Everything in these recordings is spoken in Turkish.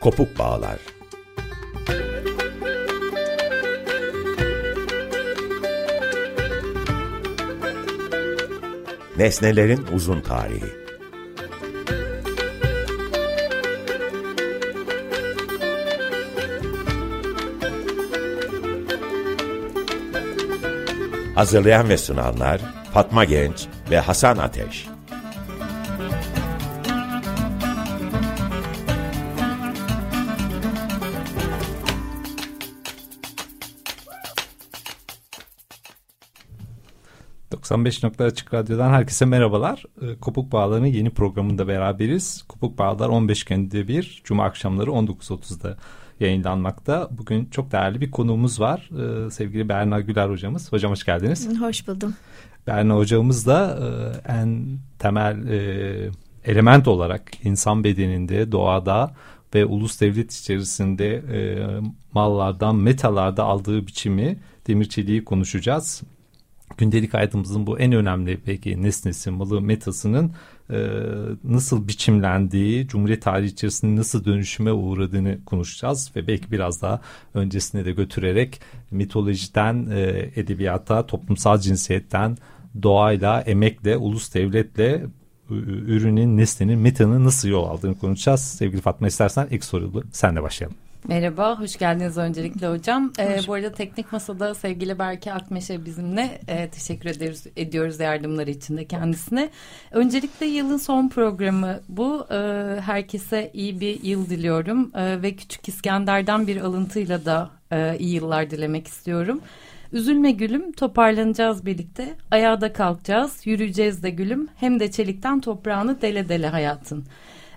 Kopuk Bağlar Nesnelerin Uzun Tarihi Hazırlayan ve sunanlar Fatma Genç ve Hasan Ateş. ...95 Açık Radyo'dan herkese merhabalar. Ee, Kopuk Bağlar'ın yeni programında beraberiz. Kopuk Bağlar 15 günde bir, Cuma akşamları 19.30'da yayınlanmakta. Bugün çok değerli bir konuğumuz var. Ee, sevgili Berna Güler hocamız. Hocam hoş geldiniz. Hoş buldum. Berna hocamız da e, en temel e, element olarak insan bedeninde, doğada ve ulus devlet içerisinde e, mallardan, metalarda aldığı biçimi demir çeliği konuşacağız. Gündelik hayatımızın bu en önemli peki nesnesi, malı, metasının e, nasıl biçimlendiği, Cumhuriyet tarihi içerisinde nasıl dönüşüme uğradığını konuşacağız ve belki biraz daha öncesine de götürerek mitolojiden e, edebiyata, toplumsal cinsiyetten, doğayla, emekle, ulus devletle ürünün, nesnenin, metanın nasıl yol aldığını konuşacağız. Sevgili Fatma istersen ilk sorulu senle başlayalım. Merhaba, hoş geldiniz öncelikle hocam. Ee, bu arada Teknik Masa'da sevgili Berke Akmeşe bizimle e, teşekkür ederiz, ediyoruz yardımları için de kendisine. Öncelikle yılın son programı bu. E, herkese iyi bir yıl diliyorum e, ve Küçük İskender'den bir alıntıyla da e, iyi yıllar dilemek istiyorum. Üzülme gülüm, toparlanacağız birlikte. Ayağa da kalkacağız, yürüyeceğiz de gülüm. Hem de çelikten toprağını dele dele hayatın.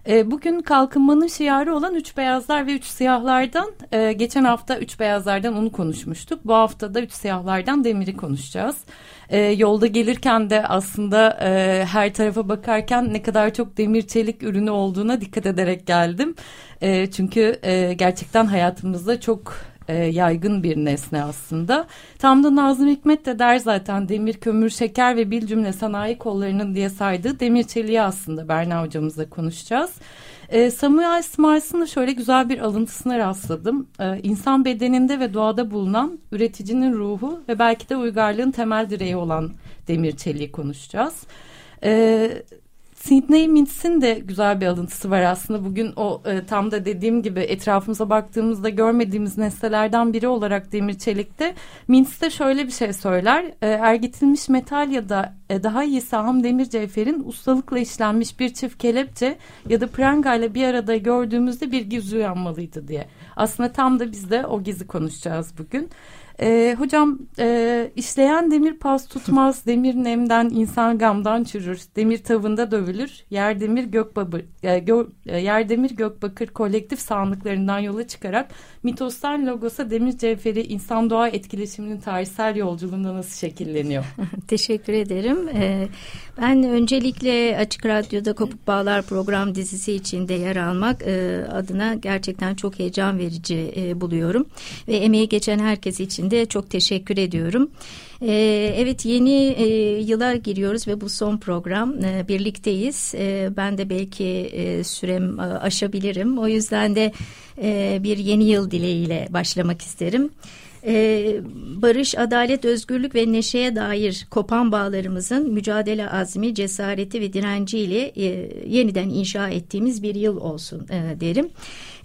E, bugün kalkınmanın şiarı olan üç beyazlar ve üç siyahlardan e, geçen hafta üç beyazlardan onu konuşmuştuk. Bu hafta da üç siyahlardan demiri konuşacağız. E, yolda gelirken de aslında her tarafa bakarken ne kadar çok demir çelik ürünü olduğuna dikkat ederek geldim. Çünkü gerçekten hayatımızda çok e, yaygın bir nesne aslında. Tam da Nazım Hikmet de der zaten demir, kömür, şeker ve bil cümle sanayi kollarının diye saydığı demir çeliği aslında Berna hocamızla konuşacağız. E, Samuel Smals'ın da şöyle güzel bir alıntısına rastladım. E, insan bedeninde ve doğada bulunan üreticinin ruhu ve belki de uygarlığın temel direği olan demir çeliği konuşacağız. E, Sidney Mintz'in de güzel bir alıntısı var aslında. Bugün o e, tam da dediğim gibi etrafımıza baktığımızda görmediğimiz nesnelerden biri olarak demir çelikte. Mintz de şöyle bir şey söyler. E, ergitilmiş metal ya da e, daha iyi saham demir cevherin ustalıkla işlenmiş bir çift kelepçe ya da pranga ile bir arada gördüğümüzde bir gizi uyanmalıydı diye. Aslında tam da biz de o gizi konuşacağız bugün. E, hocam e, işleyen demir pas tutmaz, demir nemden, insan gamdan çürür, demir tavında dövülür, yer demir gök, babır, e, gö, e, yer demir gök bakır kolektif sağlıklarından yola çıkarak mitostan logosa demir cevheri insan doğa etkileşiminin tarihsel yolculuğunda nasıl şekilleniyor? Teşekkür ederim. Ee, ben öncelikle Açık Radyo'da Kopuk Bağlar program dizisi içinde yer almak e, adına gerçekten çok heyecan verici e, buluyorum. Ve emeği geçen herkes için de çok teşekkür ediyorum. E, evet yeni e, yıla giriyoruz ve bu son program e, birlikteyiz. E, ben de belki e, sürem e, aşabilirim. O yüzden de e, bir yeni yıl dileğiyle başlamak isterim e, barış, adalet, özgürlük ve neşeye dair kopan bağlarımızın mücadele azmi, cesareti ve direnciyle e, yeniden inşa ettiğimiz bir yıl olsun e, derim.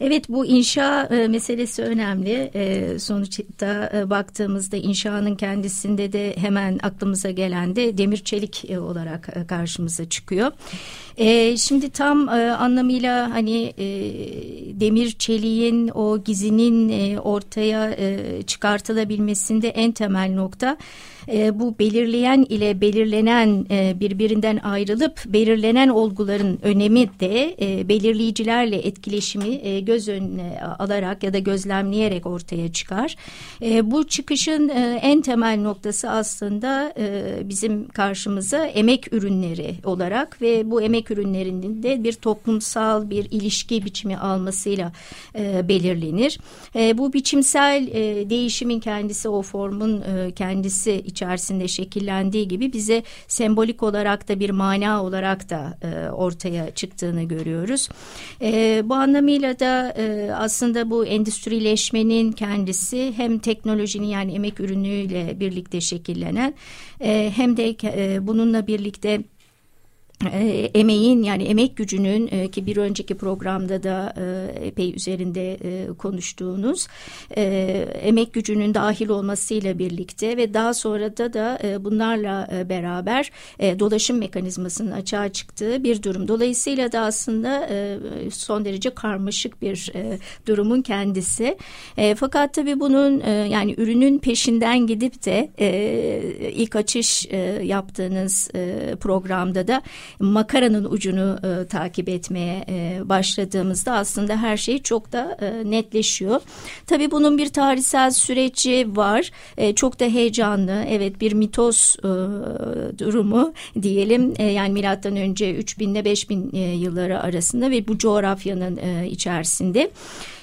Evet bu inşa e, meselesi önemli. E, sonuçta e, baktığımızda inşanın kendisinde de hemen aklımıza gelen de demir çelik e, olarak e, karşımıza çıkıyor. E, şimdi tam e, anlamıyla hani e, demir çeliğin o gizinin e, ortaya e, çıkartılabilmesinde en temel nokta e, bu belirleyen ile belirlenen e, birbirinden ayrılıp belirlenen olguların önemi de e, belirleyicilerle etkileşimi e, göz önüne alarak ya da gözlemleyerek ortaya çıkar. E, bu çıkışın e, en temel noktası aslında e, bizim karşımıza emek ürünleri olarak ve bu emek ürünlerinin de bir toplumsal bir ilişki biçimi almasıyla e, belirlenir. E, bu biçimsel e, değişim değişimin kendisi o formun e, kendisi içerisinde şekillendiği gibi bize sembolik olarak da bir mana olarak da e, ortaya çıktığını görüyoruz. E, bu anlamıyla da e, aslında bu endüstrileşmenin kendisi hem teknolojinin yani emek ürünüyle birlikte şekillenen e, hem de e, bununla birlikte e, emeğin yani emek gücünün e, ki bir önceki programda da e, epey üzerinde e, konuştuğunuz e, emek gücünün dahil olmasıyla birlikte ve daha sonra da da bunlarla beraber dolaşım mekanizmasının açığa çıktığı bir durum. Dolayısıyla da aslında son derece karmaşık bir durumun kendisi. Fakat tabii bunun yani ürünün peşinden gidip de ilk açış yaptığınız programda da makaranın ucunu e, takip etmeye e, başladığımızda aslında her şey çok da e, netleşiyor. Tabii bunun bir tarihsel süreci var. E, çok da heyecanlı. Evet bir mitos e, durumu diyelim. E, yani milattan önce 3000 ile 5000 e, yılları arasında ve bu coğrafyanın e, içerisinde.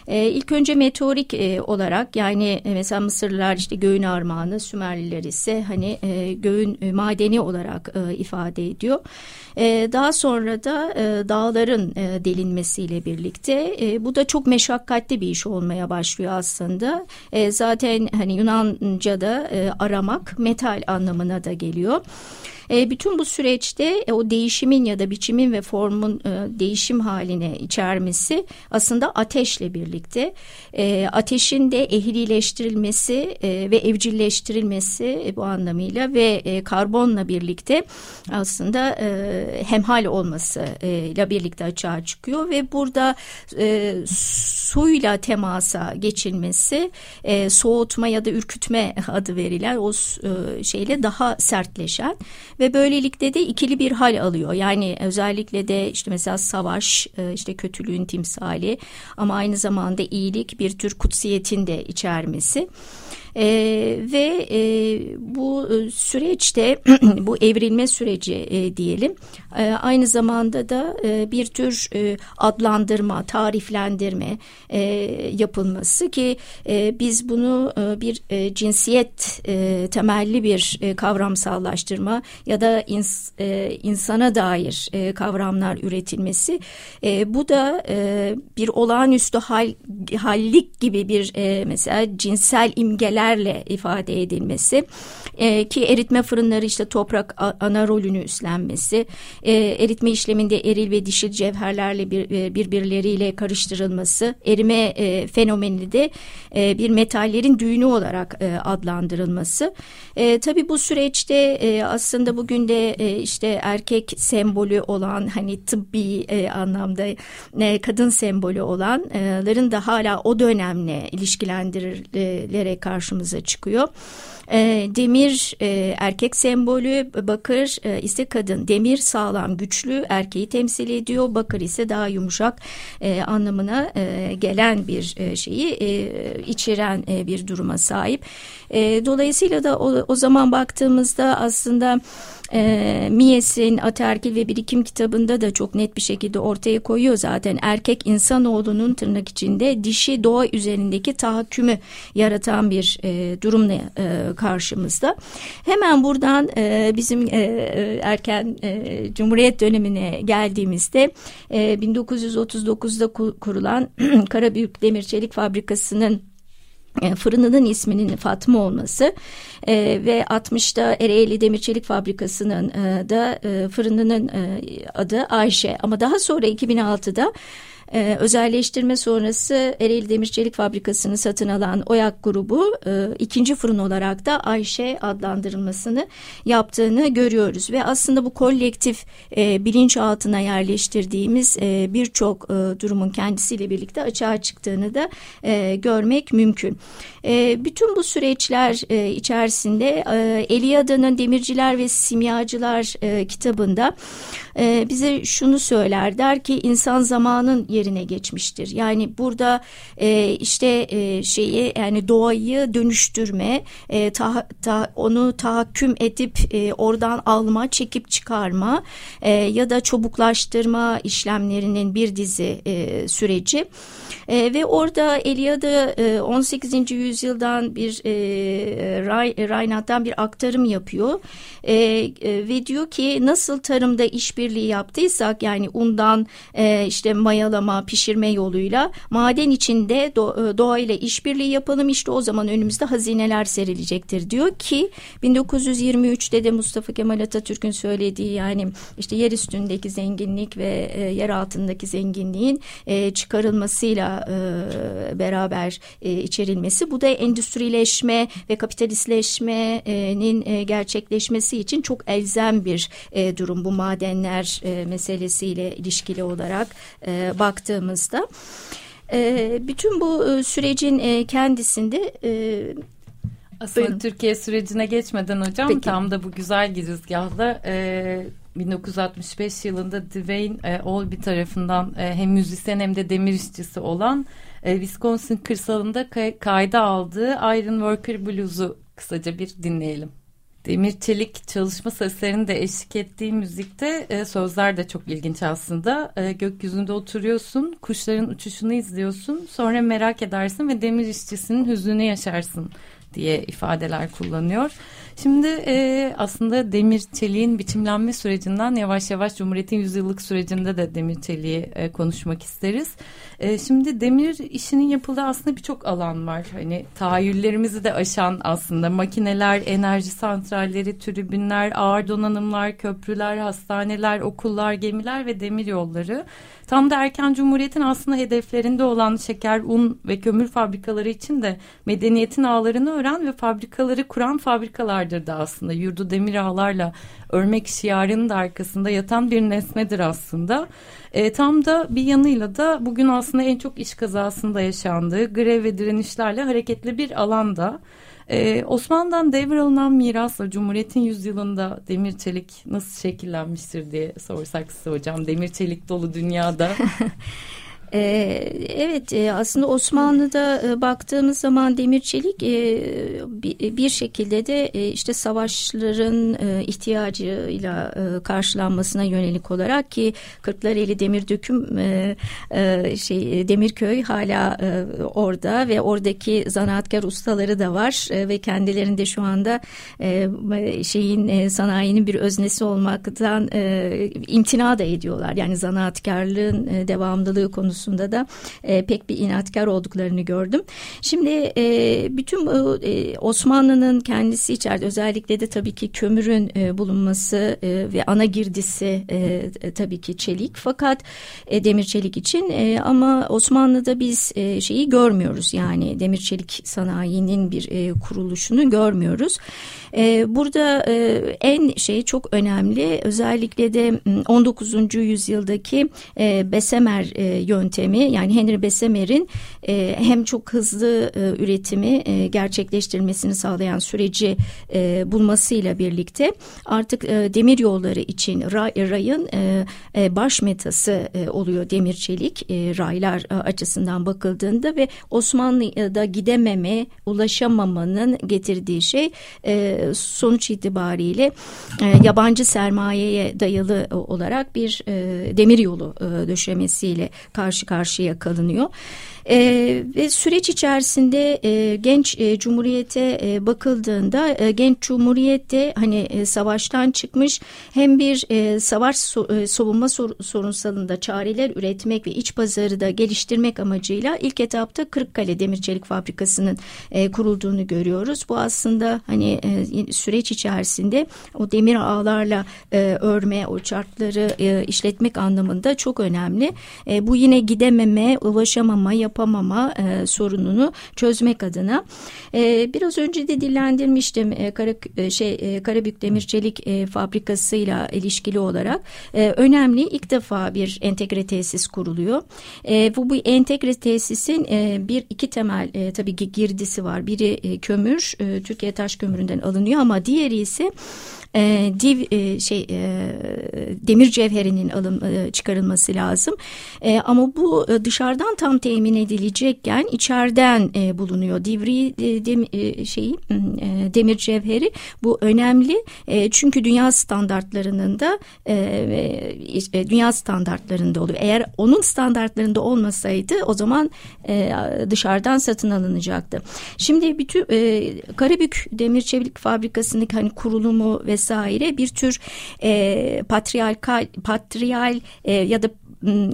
E, ilk önce meteorik e, olarak yani e, mesela Mısırlılar işte göğün armağanı, Sümerliler ise hani e, göğün e, madeni olarak e, ifade ediyor. E, daha sonra da e, dağların e, delinmesiyle birlikte e, bu da çok meşakkatli bir iş olmaya başlıyor aslında. E, zaten hani Yunanca'da e, aramak metal anlamına da geliyor. E, bütün bu süreçte e, o değişimin ya da biçimin ve formun e, değişim haline içermesi aslında ateşle birlikte e, ateşin de ehlileştirilmesi e, ve evcilleştirilmesi e, bu anlamıyla ve e, karbonla birlikte aslında e, hemhal olması e, ile birlikte açığa çıkıyor ve burada e, suyla temasa geçilmesi e, soğutma ya da ürkütme adı verilen o e, şeyle daha sertleşen ve böylelikle de ikili bir hal alıyor. Yani özellikle de işte mesela savaş e, işte kötülüğün timsali ama aynı zamanda iyilik bir tür kutsiyetin de içermesi. E, ve e, bu e, süreçte bu evrilme süreci e, diyelim e, aynı zamanda da e, bir tür e, adlandırma, tariflendirme e, yapılması ki e, biz bunu e, bir e, cinsiyet e, temelli bir e, kavramsallaştırma ya da ins, e, insana dair e, kavramlar üretilmesi e, bu da e, bir olağanüstü hal, hallik gibi bir e, mesela cinsel imgeler şeylerle ifade edilmesi e, ki eritme fırınları işte toprak ana rolünü üstlenmesi e, eritme işleminde eril ve dişil cevherlerle bir, e, birbirleriyle karıştırılması erime e, fenomeni de e, bir metallerin düğünü olarak e, adlandırılması. E, tabii bu süreçte e, aslında bugün de e, işte erkek sembolü olan hani tıbbi e, anlamda e, kadın sembolü olanların da hala o dönemle ilişkilendirilerek karşımıza çıkıyor. E, demir e, erkek sembolü, bakır e, ise kadın. Demir sağlam, güçlü erkeği temsil ediyor. Bakır ise daha yumuşak e, anlamına e, gelen bir e, şeyi e, içeren e, bir duruma sahip. E, dolayısıyla da o, o zaman baktığımızda aslında e, Mies'in Aterkil ve Birikim kitabında da çok net bir şekilde ortaya koyuyor zaten. Erkek insanoğlunun tırnak içinde dişi doğa üzerindeki tahakkümü yaratan bir e, durumla e, karşımızda. Hemen buradan e, bizim e, erken e, Cumhuriyet dönemine geldiğimizde e, 1939'da kurulan Karabük Demir Çelik Fabrikası'nın fırınının isminin Fatma olması e, ve 60'da Ereğli Demir Çelik Fabrikası'nın e, da e, fırınının e, adı Ayşe. Ama daha sonra 2006'da ee, özelleştirme sonrası Ereğli Demir Çelik Fabrikası'nı satın alan Oyak grubu e, ikinci fırın olarak da Ayşe adlandırılmasını yaptığını görüyoruz. Ve aslında bu kolektif e, bilinçaltına yerleştirdiğimiz e, birçok e, durumun kendisiyle birlikte açığa çıktığını da e, görmek mümkün. E, bütün bu süreçler e, içerisinde e, Eliada'nın Demirciler ve Simyacılar e, kitabında e, bize şunu söyler der ki insan zamanın yerine geçmiştir. Yani burada e, işte e, şeyi yani doğayı dönüştürme, e, ta, ta, onu tahakküm edip e, oradan alma, çekip çıkarma e, ya da çubuklaştırma işlemlerinin bir dizi e, süreci. E, ve orada Eliade e, 18. yüzyıldan bir e, Reinhardt'tan bir aktarım yapıyor. E, e, ve diyor ki nasıl tarımda işbirliği yaptıysak yani undan e, işte mayalama, pişirme yoluyla maden içinde do, e, doğayla işbirliği yapalım. İşte o zaman önümüzde hazineler serilecektir diyor ki 1923'te de Mustafa Kemal Atatürk'ün söylediği yani işte yer üstündeki zenginlik ve e, yer altındaki zenginliğin e, çıkarılmasıyla e, beraber e, içerilmesi. Bu da endüstrileşme ve kapitalistleşmenin e, gerçekleşmesi için çok elzem bir e, durum bu madenler e, meselesiyle ilişkili olarak e, baktığımızda. E, bütün bu e, sürecin e, kendisinde e, aslında Buyurun. Türkiye sürecine geçmeden hocam Peki. tam da bu güzel girizgahda e, 1965 yılında Dwayne e, Olby tarafından e, hem müzisyen hem de demir işçisi olan e, Wisconsin kırsalında kay kayda aldığı Iron Worker Blues'u kısaca bir dinleyelim. Demir Çelik çalışma seslerinin de eşlik ettiği müzikte e, sözler de çok ilginç aslında. E, gökyüzünde oturuyorsun, kuşların uçuşunu izliyorsun, sonra merak edersin ve demir işçisinin hüznünü yaşarsın diye ifadeler kullanıyor. Şimdi e, aslında demir çeliğin biçimlenme sürecinden yavaş yavaş Cumhuriyet'in yüzyıllık sürecinde de demir çeliği e, konuşmak isteriz. E, şimdi demir işinin yapıldığı aslında birçok alan var. Hani tahayyüllerimizi de aşan aslında makineler, enerji santralleri, tribünler, ağır donanımlar, köprüler, hastaneler, okullar, gemiler ve demir yolları. Tam da erken cumhuriyetin aslında hedeflerinde olan şeker, un ve kömür fabrikaları için de medeniyetin ağlarını öğren ve fabrikaları kuran fabrikalardır da aslında. Yurdu demir ağlarla örmek şiarının da arkasında yatan bir nesnedir aslında. E, tam da bir yanıyla da bugün aslında en çok iş kazasında yaşandığı grev ve direnişlerle hareketli bir alanda. Ee, Osmanlı'dan devralınan mirasla Cumhuriyet'in yüzyılında demir çelik nasıl şekillenmiştir diye sorsak size hocam. Demir çelik dolu dünyada. Ee, evet e, aslında Osmanlı'da e, baktığımız zaman demir çelik e, bir şekilde de işte savaşların ihtiyacıyla karşılanmasına yönelik olarak ki Kırklareli demir döküm şey Demirköy hala orada ve oradaki zanaatkar ustaları da var ve kendilerinde şu anda şeyin sanayinin bir öznesi olmaktan imtina da ediyorlar. Yani zanaatkarlığın devamlılığı konusu konusunda da e, pek bir inatkar olduklarını gördüm. Şimdi e, bütün bu e, Osmanlı'nın kendisi içeride özellikle de tabii ki kömürün e, bulunması e, ve ana girdisi e, tabii ki çelik fakat e, demir çelik için e, ama Osmanlı'da biz e, şeyi görmüyoruz yani demir çelik sanayinin bir e, kuruluşunu görmüyoruz. E, burada e, en şey çok önemli özellikle de 19. yüzyıldaki e, Besemer e, yöntemi yani Henry Besemer'in e, hem çok hızlı e, üretimi e, gerçekleştirmesini sağlayan süreci e, bulmasıyla birlikte artık e, demir yolları için ray, rayın e, e, baş metası e, oluyor demir çelik e, raylar e, açısından bakıldığında ve Osmanlı'da gidememe ulaşamamanın getirdiği şey e, sonuç itibariyle e, yabancı sermayeye dayalı olarak bir e, demir yolu e, döşemesiyle karşı karşıya kalınıyor. E, ve süreç içerisinde e, genç e, cumhuriyete e, bakıldığında e, genç cumhuriyette hani e, savaştan çıkmış hem bir e, savaş so, e, savunma sor, sorunsalında çareler üretmek ve iç pazarı da geliştirmek amacıyla ilk etapta Kırıkkale Demir Çelik Fabrikası'nın e, kurulduğunu görüyoruz. Bu aslında hani e, süreç içerisinde o demir ağlarla e, örme, o çarkları e, işletmek anlamında çok önemli. E, bu yine gidememe, ulaşamama, yapamama e, sorununu çözmek adına. E, biraz önce de dillendirmiştim e, Kara, e, şey, e, Karabük Demir Çelik e, fabrikasıyla ilişkili olarak e, önemli ilk defa bir entegre tesis kuruluyor. E, bu, bu entegre tesisin e, bir iki temel e, tabii girdisi var. Biri e, kömür, e, Türkiye taş kömüründen alınıyor ama diğeri ise e, div e, şey e, demir cevherinin alım e, çıkarılması lazım. E, ama bu e, dışarıdan tam temin edilecekken içeriden e, bulunuyor. Divri e, dem, e, şeyi e, demir cevheri bu önemli. E, çünkü dünya standartlarının da e, e, dünya standartlarında oluyor. Eğer onun standartlarında olmasaydı o zaman e, dışarıdan satın alınacaktı. Şimdi bütün e, Karabük Demir Çelik Fabrikası'ndaki hani kurulumu ve vesaire bir tür e, patriarkal patrial e, ya da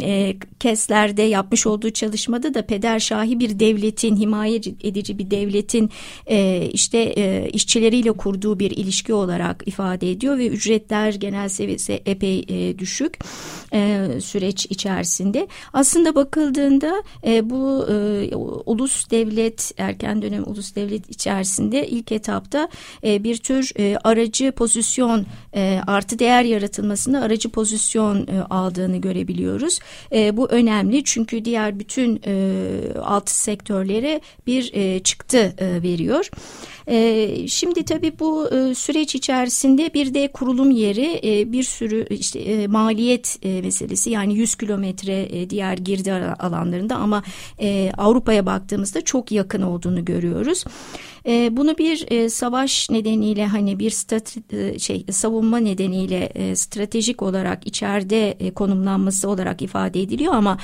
e, keslerde yapmış olduğu çalışmada da pederşahi bir devletin himaye edici bir devletin e, işte e, işçileriyle kurduğu bir ilişki olarak ifade ediyor ve ücretler genel seviyesi epey e, düşük e, süreç içerisinde. Aslında bakıldığında e, bu e, ulus devlet erken dönem ulus devlet içerisinde ilk etapta e, bir tür e, aracı pozisyon e, artı değer yaratılmasında aracı pozisyon e, aldığını görebiliyoruz. E, bu önemli çünkü diğer bütün e, alt sektörlere bir e, çıktı e, veriyor. E, şimdi tabii bu e, süreç içerisinde bir de kurulum yeri e, bir sürü işte e, maliyet e, meselesi yani 100 kilometre e, diğer girdi alanlarında ama e, Avrupa'ya baktığımızda çok yakın olduğunu görüyoruz. E, bunu bir e, savaş nedeniyle hani bir strate, şey savunma nedeniyle e, stratejik olarak içeride e, konumlanması olarak ifade ediliyor ama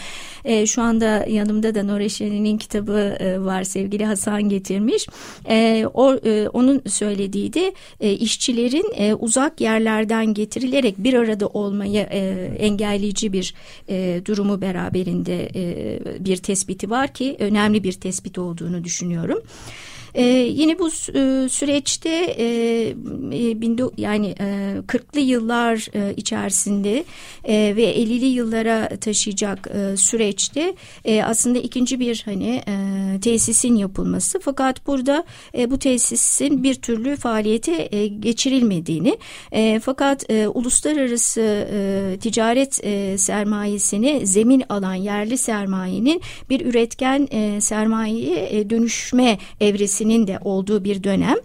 e, şu anda yanımda da Noreşen'in kitabı e, var sevgili Hasan getirmiş. E, o e, onun söylediği de e, işçilerin e, uzak yerlerden getirilerek bir arada olmayı e, engelleyici bir e, durumu beraberinde e, bir tespiti var ki önemli bir tespit olduğunu düşünüyorum. E, yine bu e, süreçte e, e bindo, yani e, 40'lı yıllar e, içerisinde e, ve 50'li yıllara taşıyacak e, süreçte e, aslında ikinci bir hani e, tesisin yapılması. Fakat burada e, bu tesisin bir türlü faaliyete e, geçirilmediğini e, fakat e, uluslararası e, ticaret e, sermayesini zemin alan yerli sermayenin bir üretken e, sermayeye e, dönüşme evresi etkisinin de olduğu bir dönem.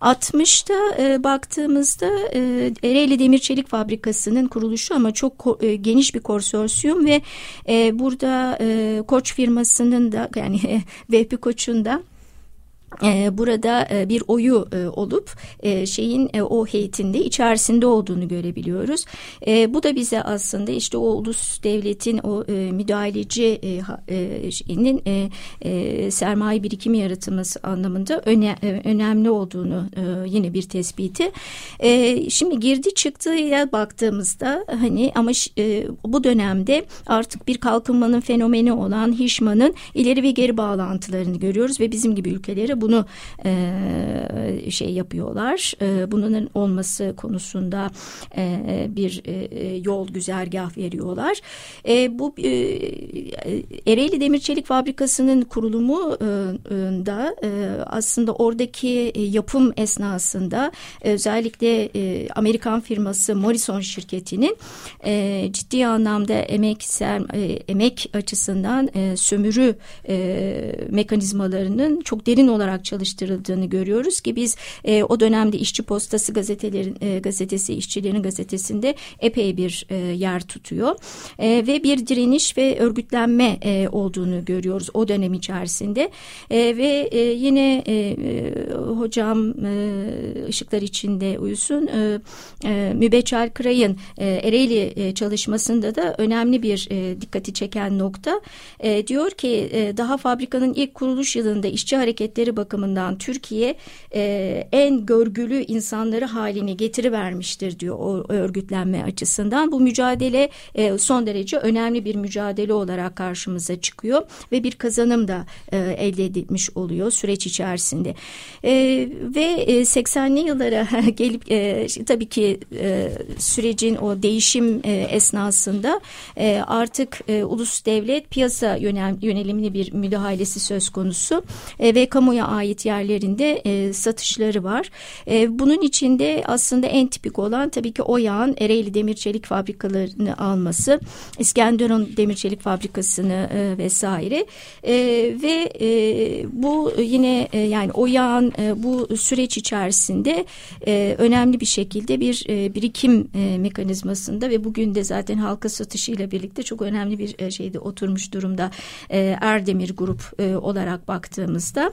60'ta e, baktığımızda e, Ereğli Demir Çelik Fabrikası'nın kuruluşu ama çok e, geniş bir konsorsiyum ve e, burada e, Koç firmasının da yani Vehbi Koç'un da e, burada e, bir oyu e, olup şeyin o heyetinde içerisinde olduğunu görebiliyoruz. Bu da bize aslında işte o ulus devletin o müdahalecinin sermaye birikimi yaratılması anlamında önemli olduğunu yine bir tespiti. Şimdi girdi çıktıya baktığımızda hani ama bu dönemde artık bir kalkınmanın fenomeni olan Hişman'ın ileri ve geri bağlantılarını görüyoruz ve bizim gibi ülkelere bunu e, şey yapıyorlar. E, bunun olması konusunda e, bir e, yol güzergah veriyorlar. E, bu e, Ereğli Demir Çelik Fabrikası'nın kurulumu e, da e, aslında oradaki yapım esnasında özellikle e, Amerikan firması Morrison şirketinin e, ciddi anlamda emek ser, e, emek açısından e, sömürü e, mekanizmalarının çok derin olarak olarak çalıştırıldığını görüyoruz ki biz e, o dönemde işçi postası gazetelerin e, gazetesi işçilerin gazetesinde epey bir e, yer tutuyor. E, ve bir direniş ve örgütlenme e, olduğunu görüyoruz o dönem içerisinde. E, ve e, yine e, e, hocam e, ışıklar içinde uyusun e, e, Mübeçer Kıray'ın e, Ereğli e, çalışmasında da önemli bir e, dikkati çeken nokta e, diyor ki e, daha fabrikanın ilk kuruluş yılında işçi hareketleri bakımından Türkiye e, en görgülü insanları haline getirivermiştir diyor o örgütlenme açısından. Bu mücadele e, son derece önemli bir mücadele olarak karşımıza çıkıyor ve bir kazanım da e, elde edilmiş oluyor süreç içerisinde. E, ve e, 80'li yıllara gelip e, tabii ki e, sürecin o değişim e, esnasında e, artık e, ulus devlet piyasa yönel, yönelimli bir müdahalesi söz konusu e, ve kamuya ait yerlerinde e, satışları var. E, bunun içinde aslında en tipik olan tabii ki Oyağ'ın Ereğli Demir Çelik fabrikalarını alması, İskenderun Demir Çelik fabrikasını e, vesaire e, ve e, bu yine e, yani Oyağ'ın e, bu süreç içerisinde e, önemli bir şekilde bir e, birikim e, mekanizmasında ve bugün de zaten halka satışıyla birlikte çok önemli bir e, şeyde oturmuş durumda e, Erdemir Grup e, olarak baktığımızda.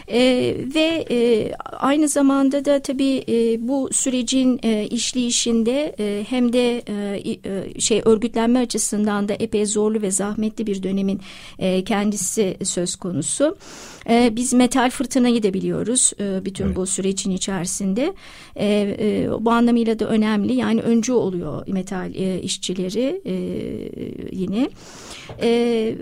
E, ve e, aynı zamanda da tabii e, bu sürecin e, işleyişinde e, hem de e, e, şey örgütlenme açısından da epey zorlu ve zahmetli bir dönemin e, kendisi söz konusu. E, biz metal fırtınayı da biliyoruz e, bütün evet. bu sürecin içerisinde. E, e, bu anlamıyla da önemli. Yani öncü oluyor metal e, işçileri e, yine. E,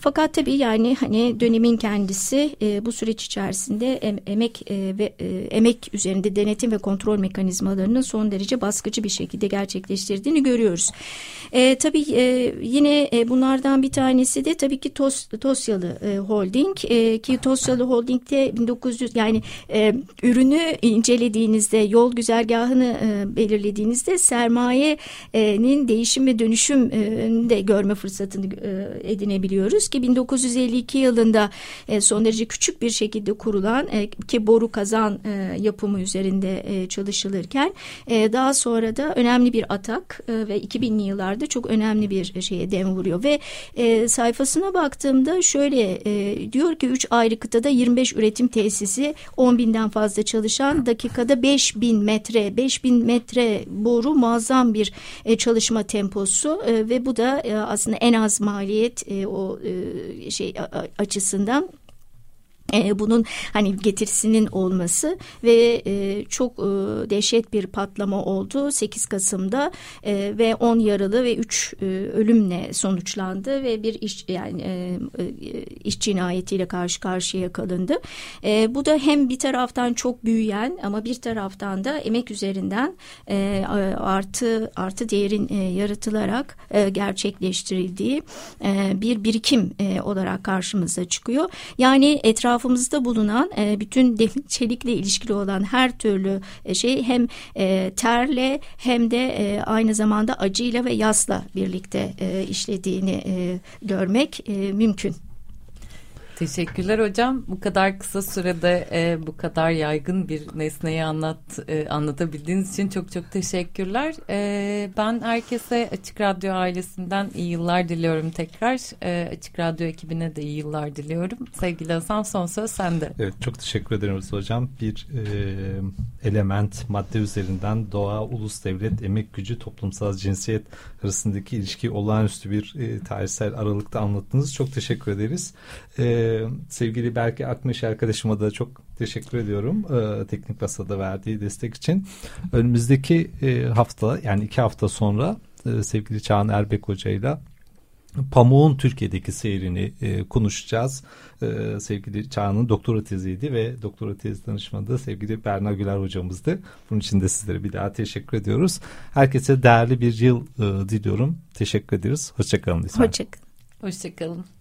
fakat tabii yani hani dönemin kendisi e, bu süreç içerisinde em, emek e, ve e, emek üzerinde denetim ve kontrol mekanizmalarının son derece baskıcı bir şekilde gerçekleştirdiğini görüyoruz. E, tabii e, yine e, bunlardan bir tanesi de tabii ki Tos, Tosyalı e, Holding e, ki Tosyalı Holding'de 1900 yani e, ürünü incelediğinizde yol güzergahını e, belirlediğinizde sermayenin değişim ve dönüşüm e, de görme fırsatını e, edinebiliyoruz ki 1952 yılında e, son derece küçük bir şekilde kurulan e, ki boru kazan e, yapımı üzerinde e, çalışılırken e, daha sonra da önemli bir atak e, ve 2000'li yıllarda çok önemli bir şeye dem vuruyor. Ve e, sayfasına baktığımda şöyle e, diyor ki 3 ayrı kıtada 25 üretim tesisi 10 binden fazla çalışan dakikada 5 bin metre 5 bin metre boru muazzam bir e, çalışma temposu. E, ve bu da e, aslında en az maliyet e, o e, şey açısından e, bunun hani getirisinin olması ve e, çok e, dehşet bir patlama oldu 8 Kasım'da e, ve 10 yaralı ve 3 e, ölümle sonuçlandı ve bir iş yani iş cinayetiyle karşı karşıya kalındı. Bu da hem bir taraftan çok büyüyen ama bir taraftan da emek üzerinden artı artı değerin yaratılarak gerçekleştirildiği bir birikim olarak karşımıza çıkıyor. Yani etraf etrafımızda bulunan e, bütün çelikle ilişkili olan her türlü e, şey hem e, terle hem de e, aynı zamanda acıyla ve yasla birlikte e, işlediğini e, görmek e, mümkün. Teşekkürler hocam. Bu kadar kısa sürede e, bu kadar yaygın bir nesneyi anlat e, anlatabildiğiniz için çok çok teşekkürler. E, ben herkese Açık Radyo ailesinden iyi yıllar diliyorum tekrar. E, Açık Radyo ekibine de iyi yıllar diliyorum. Sevgili Hasan son söz sende. Evet çok teşekkür ederim hocam. Bir e, element madde üzerinden doğa, ulus devlet, emek gücü, toplumsal cinsiyet arasındaki ilişki olağanüstü bir e, tarihsel aralıkta anlattınız. Çok teşekkür ederiz. E, sevgili Berke Akmeş arkadaşıma da çok teşekkür ediyorum. E, teknik Masa'da verdiği destek için. Önümüzdeki e, hafta yani iki hafta sonra e, sevgili Çağan Erbek Hoca ile Pamuğun Türkiye'deki seyrini e, konuşacağız. E, sevgili Çağan'ın doktora teziydi ve doktora tezi danışmanı sevgili Berna Güler hocamızdı. Bunun için de sizlere bir daha teşekkür ediyoruz. Herkese değerli bir yıl e, diliyorum. Teşekkür ederiz. Hoşçakalın. Hoşçakalın. Hoşçakalın.